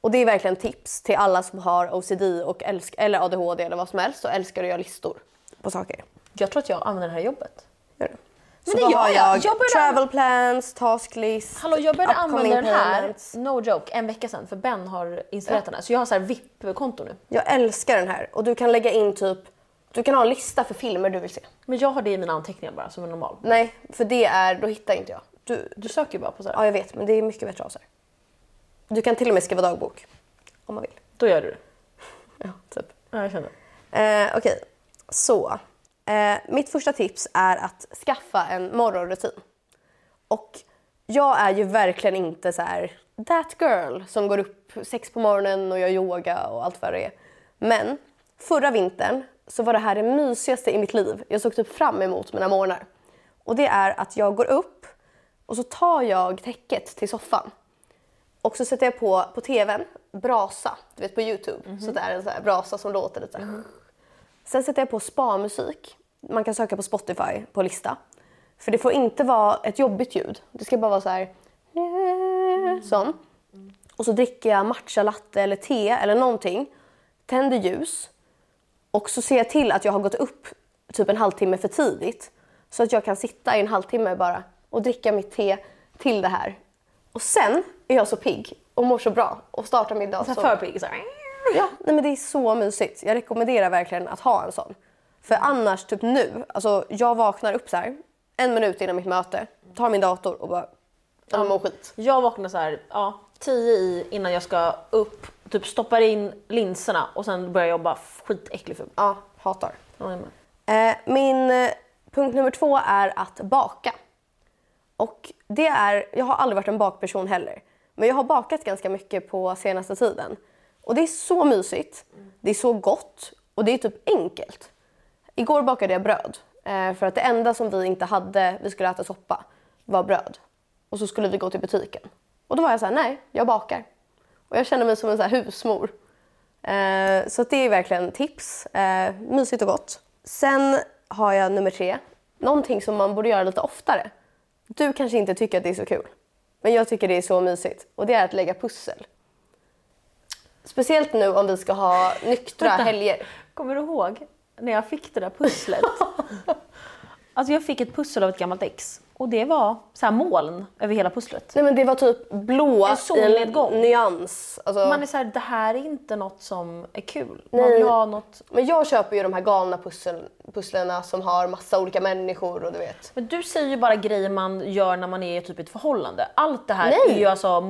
Och det är verkligen tips till alla som har OCD och älsk- eller ADHD eller vad som helst och älskar att göra listor på saker. Jag tror att jag använder det här jobbet. Det. Men Så det gör jag. jag, Jag började- travel plans, task list, Hallå jag började använda den här, payments. no joke, en vecka sedan för Ben har installerat den här. Så jag har så här VIP-konto nu. Jag älskar den här och du kan lägga in typ, du kan ha en lista för filmer du vill se. Men jag har det i mina anteckningar bara som en normal. Nej, för det är, då hittar inte jag. Du, Du söker ju bara på så här. ja jag vet men det är mycket bättre av så här. Du kan till och med skriva dagbok. Om man vill. Då gör du det. Ja, typ. Ja, jag känner. Eh, Okej, så. Eh, mitt första tips är att skaffa en morgonrutin. Och jag är ju verkligen inte så här that girl som går upp sex på morgonen och gör yoga och allt vad det är. Men förra vintern så var det här det mysigaste i mitt liv. Jag såg typ fram emot mina morgnar. Och det är att jag går upp och så tar jag täcket till soffan. Och så sätter jag på på tvn brasa, du vet på Youtube. Så det är en så brasa som låter lite så. Sen sätter jag på spa-musik. Man kan söka på Spotify på lista. För det får inte vara ett jobbigt ljud. Det ska bara vara så här... Sån. Och så dricker jag matcha latte eller te eller någonting. Tänder ljus. Och så ser jag till att jag har gått upp typ en halvtimme för tidigt. Så att jag kan sitta i en halvtimme bara och dricka mitt te till det här. Och sen är jag så pigg och mår så bra och startar min dag Så för pigg så. Ja, nej men det är så mysigt. Jag rekommenderar verkligen att ha en sån. För annars, typ nu, alltså jag vaknar upp så här en minut innan mitt möte, tar min dator och bara, jag mår skit. Jag vaknar så här, ja, 10 i innan jag ska upp, typ stoppar in linserna och sen börjar jobba skitäcklig ful. Ja, hatar. Ja, jag. Eh, min eh, punkt nummer två är att baka. Och det är, jag har aldrig varit en bakperson heller. Men jag har bakat ganska mycket på senaste tiden. Och det är så mysigt, det är så gott och det är typ enkelt. Igår bakade jag bröd. Eh, för att det enda som vi inte hade, vi skulle äta soppa, var bröd. Och så skulle vi gå till butiken. Och då var jag så här, nej, jag bakar. Och jag känner mig som en så här husmor. Eh, så det är verkligen tips. Eh, mysigt och gott. Sen har jag nummer tre. Någonting som man borde göra lite oftare. Du kanske inte tycker att det är så kul. Men jag tycker det är så mysigt. Och det är att lägga pussel. Speciellt nu om vi ska ha nyktra Vänta. helger. Kommer du ihåg när jag fick det där pusslet? alltså jag fick ett pussel av ett gammalt ex och det var så här moln över hela pusslet. Nej men det var typ blå En i solnedgång. en nyans. Alltså, Man är så här, det här är inte något som är kul. Man Nej. vill ha något. Men jag köper ju de här galna pussel, pusslerna som har massa olika människor och du vet. Men du säger ju bara grejer man gör när man är typ i ett förhållande. Allt det här Nej. är ju alltså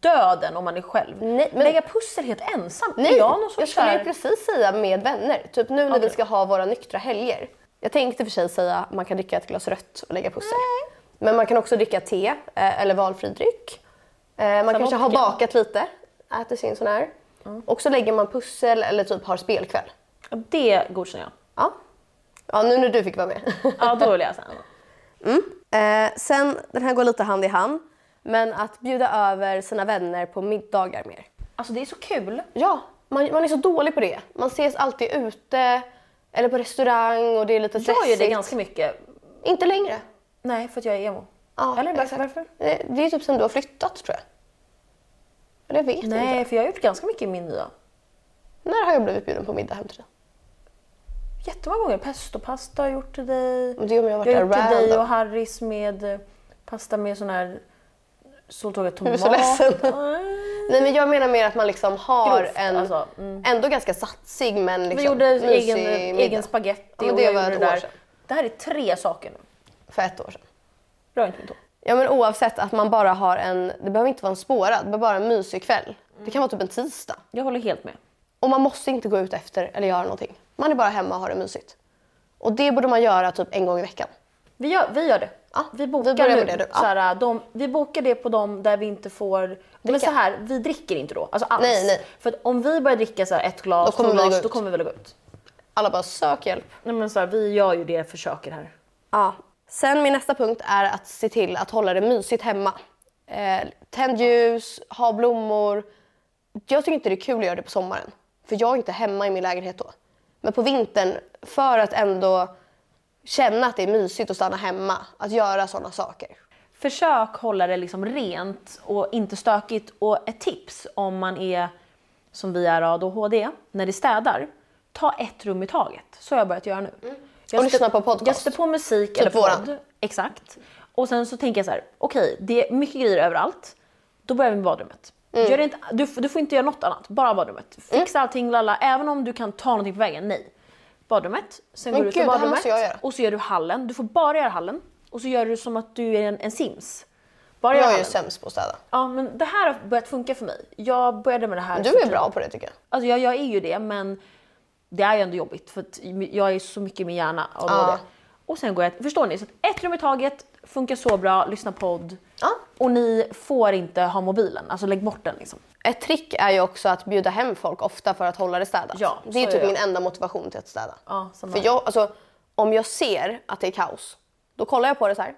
döden om man är själv. Nej, men- Lägga pussel helt ensam. Nej, är jag någon jag skulle ju här- precis säga med vänner. Typ nu när vi Okej. ska ha våra nyktra helger. Jag tänkte för sig säga att man kan dricka ett glas rött och lägga pussel. Men man kan också dricka te eh, eller valfri dryck. Eh, Man Som kanske har bakat lite, äter sin sån här. Och så lägger man pussel eller typ har spelkväll. Det godkänner jag. Ja. Ja, nu när du fick vara med. Ja, då vill jag säga. Eh, sen, den här går lite hand i hand. Men att bjuda över sina vänner på middagar mer. Alltså det är så kul. Ja, man, man är så dålig på det. Man ses alltid ute eller på restaurang och det är lite Jag gör det stressigt. ganska mycket. Inte längre. Nej, för att jag är emo. Ja, Eller exakt. varför? Eh, Det är typ som du har flyttat tror jag. Eller jag vet inte. Nej, för jag har gjort ganska mycket i min nya. När har jag blivit bjuden på middag hem till dig? Jättemånga gånger. Pestopasta har jag gjort till dig. Men det om jag har varit Jag har gjort till dig och Harris med eh, pasta med sån här soltorkad tomat. är så ledsen. Nej. Men jag menar mer att man liksom har Grovt, en alltså, mm. ändå ganska satsig men liksom Vi gjorde egen, middag. egen spaghetti Ja, och det var det år där. sedan. Det här är tre saker nu. För ett år sedan. Rör inte min tå. Ja men oavsett att man bara har en, det behöver inte vara en spårad, det behöver bara en mysig kväll. Det kan vara typ en tisdag. Jag håller helt med. Och man måste inte gå ut efter eller göra någonting. Man är bara hemma och har det mysigt. Och det borde man göra typ en gång i veckan. Vi gör, vi gör det. Ja, vi vi bokar börjar nu. med det nu. Ja. Så här, de, vi bokar det på dem där vi inte får... Men så här, vi dricker inte då. Alltså alls. Nej, nej. För om vi börjar dricka så ett glas, Då kommer två vi glas, då kommer vi väl gå ut. Alla bara sök hjälp. Nej, men så vi gör ju det, försöker här. Ja. Sen min nästa punkt är att se till att hålla det mysigt hemma. Eh, tänd ljus, ha blommor. Jag tycker inte det är kul att göra det på sommaren. För jag är inte hemma i min lägenhet då. Men på vintern, för att ändå känna att det är mysigt att stanna hemma, att göra sådana saker. Försök hålla det liksom rent och inte stökigt. Och ett tips om man är som vi är ADHD, när det städar, ta ett rum i taget. Så har jag börjat göra nu. Jag Mm. Och lyssna på podcast. Jag sätter på musik eller våran. podd. Exakt. Och sen så tänker jag så här, okej, det är mycket grejer överallt. Då börjar vi med badrummet. Mm. Gör inte, du, du får inte göra något annat, bara badrummet. Fixa allting, lalla. Även om du kan ta någonting på vägen, nej. Badrummet, sen Men går du ut ur badrummet och så gör du hallen. Du får bara göra hallen och så gör du som att du är en, en sims. Bara Jag är ju sämst på att städa. Ja, men det här har börjat funka för mig. Jag började med det här. Du är typ- bra på det tycker jag. Alltså jag, jag är ju det, men det är ju ändå jobbigt för jag är så mycket i min hjärna av Ja. det. Och sen går jag, förstår ni? Så att ett rum i taget, funkar så bra, lyssna podd. Ja. Och ni får inte ha mobilen, alltså lägg bort den liksom. Ett trick är ju också att bjuda hem folk ofta för att hålla det städat. Ja, det är typ gör min jag. enda motivation till att städa. Ja, För jag, alltså, om jag ser att det är kaos, då kollar jag på det så här.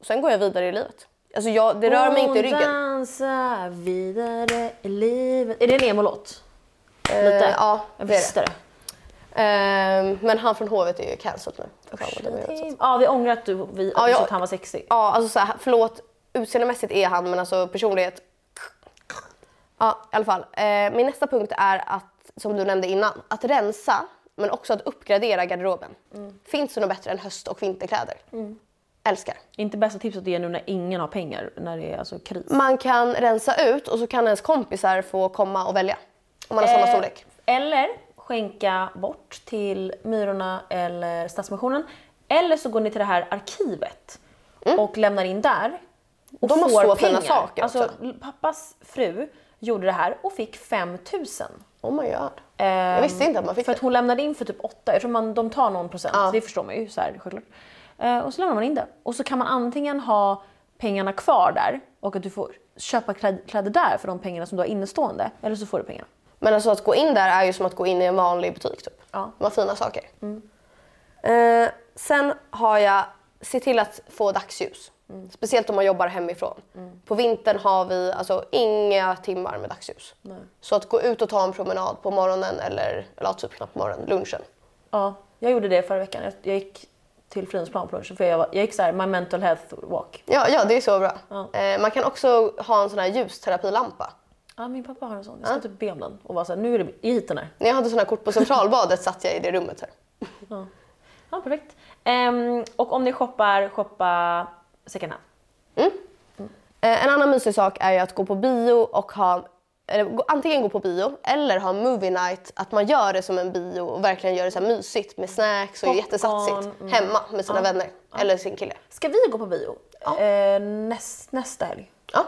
Och sen går jag vidare i livet. Alltså jag, det rör mig inte i ryggen. dansa vidare i livet. Är det en emo-låt? Eh, Lite? ja, jag det är visste det. Men han från hovet är ju cancelled nu. Ja, vi ångrar att, du, vi, Ja, jag- att han var sexig. Ja, alltså så här, förlåt. Utseendemässigt är han, men alltså personlighet... Ja, i alla fall. Eh, min nästa punkt är att, som du nämnde innan, att rensa men också att uppgradera garderoben. Finns det något bättre än höst och vinterkläder? Älskar. Inte bästa tipset att ge nu när ingen har pengar, när det är alltså kris. Man kan rensa ut och så kan ens kompisar få komma och välja. Om man har samma Eh, storlek. Eller skänka bort till Myrorna eller Stadsmissionen. Eller så går ni till det här arkivet och lämnar in där. Och Mm. De har får så fina saker Alltså, också. pappas fru gjorde det här och fick 5000. Oh my god. Ehm, Jag visste inte att man fick För det. att hon lämnade in för typ 8, jag tror man, de tar någon procent, Ja. det förstår man ju så här, självklart. Eh, och så lämnar man in det. Och så kan man antingen ha pengarna kvar där och att du får köpa kläd- kläder där för de pengarna som du har innestående. Eller så får du pengarna. Men alltså att gå in där är ju som att gå in i en vanlig butik typ. Ja. De har fina saker. Eh, sen har jag, se till att få dagsljus. Speciellt om man jobbar hemifrån. På vintern har vi alltså inga timmar med dagsljus. Så att gå ut och ta en promenad på morgonen eller, eller typ knappt morgonen, lunchen. Ja, jag gjorde det förra veckan. Jag, jag gick till Fridhemsplan på lunchen för jag, var, jag gick så här, my mental health walk. Ja, ja det är så bra. Ja. Eh, man kan också ha en sån här ljusterapilampa. Ja, min pappa har en sån. Jag ska typ be om den och vara så här, nu är det hit den här. När jag hade såna här kort på Centralbadet satt jag i det rummet här. Ja, ja perfekt. Ehm, och om ni shoppar, shoppa second hand. Eh, en annan mysig sak är ju att gå på bio och ha eller antingen gå på bio eller ha movie night, att man gör det som en bio och verkligen gör det så här mysigt med snacks och Popcorn, jättesatsigt mm. hemma med sina vänner eller sin kille. Ska vi gå på bio eh, näst, nästa helg? Ja.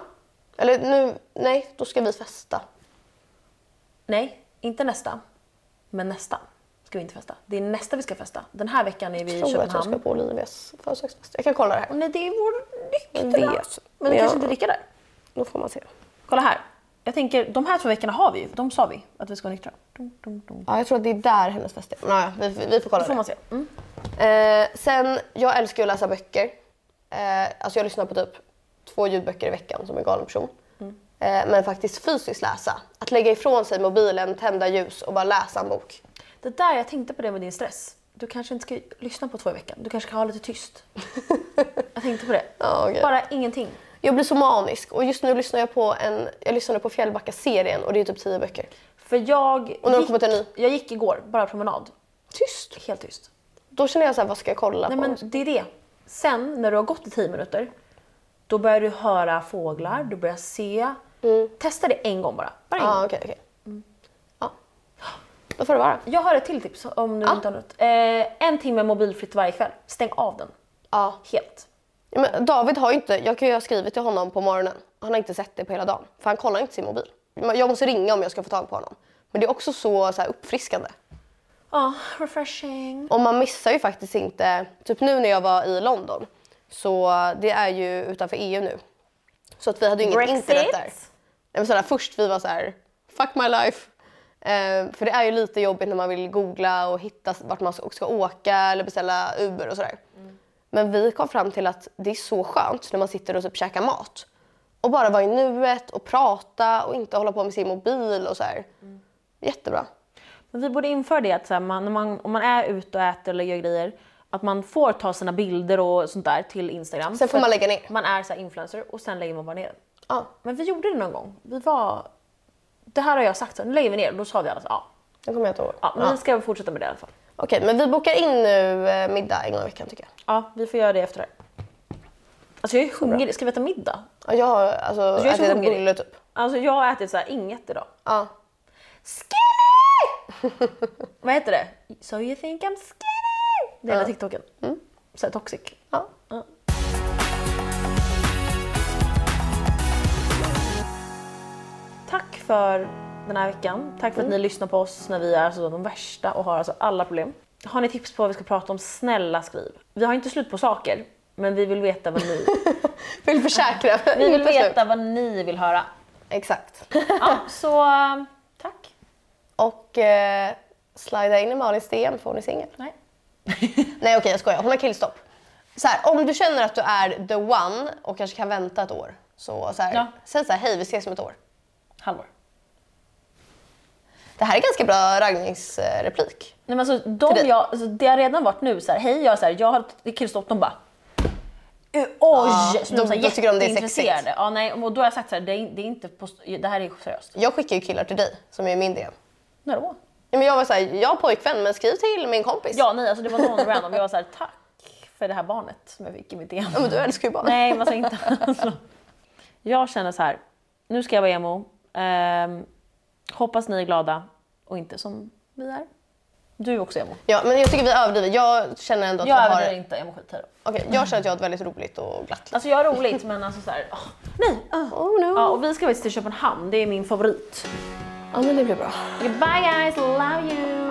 Eller nu, nej, då ska vi festa. Nej, inte nästa. Men nästa ska vi inte festa. Det är nästa vi ska festa. Den här veckan är vi i Jag tror att jag ska Köpenhamn. på Olivias födelsedagsfest. Jag kan kolla det här. Nej, det är vår nyktra. vet. Men vi Ja. kanske inte dricker där. Då får man se. Kolla här. Jag tänker, de här två veckorna har vi ju. De sa vi att vi ska vara nyktra. Dum, dum, dum. Ja, jag tror att det är där hennes fest är. Naja, vi, vi får kolla Då får det. man se. Mm. Eh, sen, jag älskar ju att läsa böcker. Eh, alltså jag lyssnar på typ två ljudböcker i veckan som en galen person. Eh, men faktiskt fysiskt läsa. Att lägga ifrån sig mobilen, tända ljus och bara läsa en bok. Det där, jag tänkte på det med din stress. Du kanske inte ska lyssna på två i veckan. Du kanske ska ha lite tyst. jag tänkte på det. Ja, okej. Bara ingenting. Jag blir så manisk och just nu lyssnar jag på en, jag lyssnade på Fjällbacka-serien och det är typ tio böcker. För jag Och gick, kommit en ny. jag gick igår, bara promenad. Tyst! Helt tyst. Då känner jag så här, vad ska jag kolla Nej på? men det är det. Sen när du har gått i tio minuter, då börjar du höra fåglar, du börjar se. Testa det en gång bara. Bara en Ja, gång. okej, okej. Ja. Då får det vara. Jag har ett till tips om du Ja. inte har något. Eh, en timme mobilfritt varje kväll. Stäng av den. Ja. Helt. Men David har ju inte, jag kan ju ha skrivit till honom på morgonen. Han har inte sett det på hela dagen. För han kollar inte sin mobil. Jag måste ringa om jag ska få tag på honom. Men det är också så, så här, uppfriskande. Ja, refreshing. Och man missar ju faktiskt inte, typ nu när jag var i London, så det är ju utanför EU nu. Så att vi hade ju inget Brexit. internet där. Nej, sådär, först vi var så här, fuck my life. Eh, för det är ju lite jobbigt när man vill googla och hitta vart man ska åka eller beställa Uber och sådär. Men vi kom fram till att det är så skönt när man sitter och typ käkar mat. Och bara vara i nuet och prata och inte hålla på med sin mobil och så här. Jättebra. Men vi borde införa det att så man, man, om man är ute och äter eller gör grejer, att man får ta sina bilder och sånt där till Instagram. Sen får man lägga ner. Man är så influencer och sen lägger man bara ner. Ja, Men vi gjorde det någon gång. Vi var... Det här har jag sagt, så nu lägger vi ner. Då sa vi alla så ja. det kommer jag inte ihåg. ja men Ja. vi ska fortsätta med det i alla fall. Okej, men vi bokar in nu eh, middag en gång i veckan tycker jag. Ja, vi får göra det efter det här. Alltså jag är hungrig. Ska vi äta middag? Ja, Jag har alltså, jag är så ätit en bulle typ. Alltså jag har ätit så här inget idag. Ja. Skinny! Vad heter det? So you think I'm skinny? Det är här TikToken. Så här toxic. ja. Ja. Tack för den här veckan. Tack för att ni lyssnar på oss när vi är alltså de värsta och har alltså alla problem. Har ni tips på vad vi ska prata om, snälla skriv. Vi har inte slut på saker, men vi vill veta vad ni, Vill försäkra. vi vill veta vad ni vill höra. Exakt. Ja, så tack. Och eh, slida in i Malins DM får ni singel. Nej. Okej jag skojar, hon har killstopp. Så här, om du känner att du är the one och kanske kan vänta ett år. Så, så här, Ja. säg så här, hej vi ses om ett år. Halvår. Det här är ganska bra raggningsreplik. Nej, men alltså, de jag, alltså, det har redan varit nu så här, hej jag, så här, jag har killstopp, de bara "Eh, Oj! så de- så här då tycker de det är sexigt. Ja, nej, och då har jag sagt så här, det är, det är inte på, det här är seriöst. Jag skickar ju killar till dig som är min DM. När då? Men jag var såhär, jag har pojkvän men skriv till min kompis. Ja, nej, alltså det var någon random. Jag var så här, tack för det här barnet som jag fick i mitt DM. Ja, men du älskar ju barn. Nej, men alltså inte. Alltså, jag känner så här, nu ska jag vara emo. Ehm, hoppas ni är glada och inte som vi är. Du är också emo. Ja, men jag tycker vi överdriver. Jag känner ändå att Jag jag, överdriver har... inte emo skit här. Okej, jag känner att jag har ett väldigt roligt och glatt. Alltså jag har roligt men alltså så här, åh, nej. Oh no. Ja, och vi ska faktiskt till Köpenhamn, det är min favorit. Ja, men det blir bra. Okay, bye guys, love you!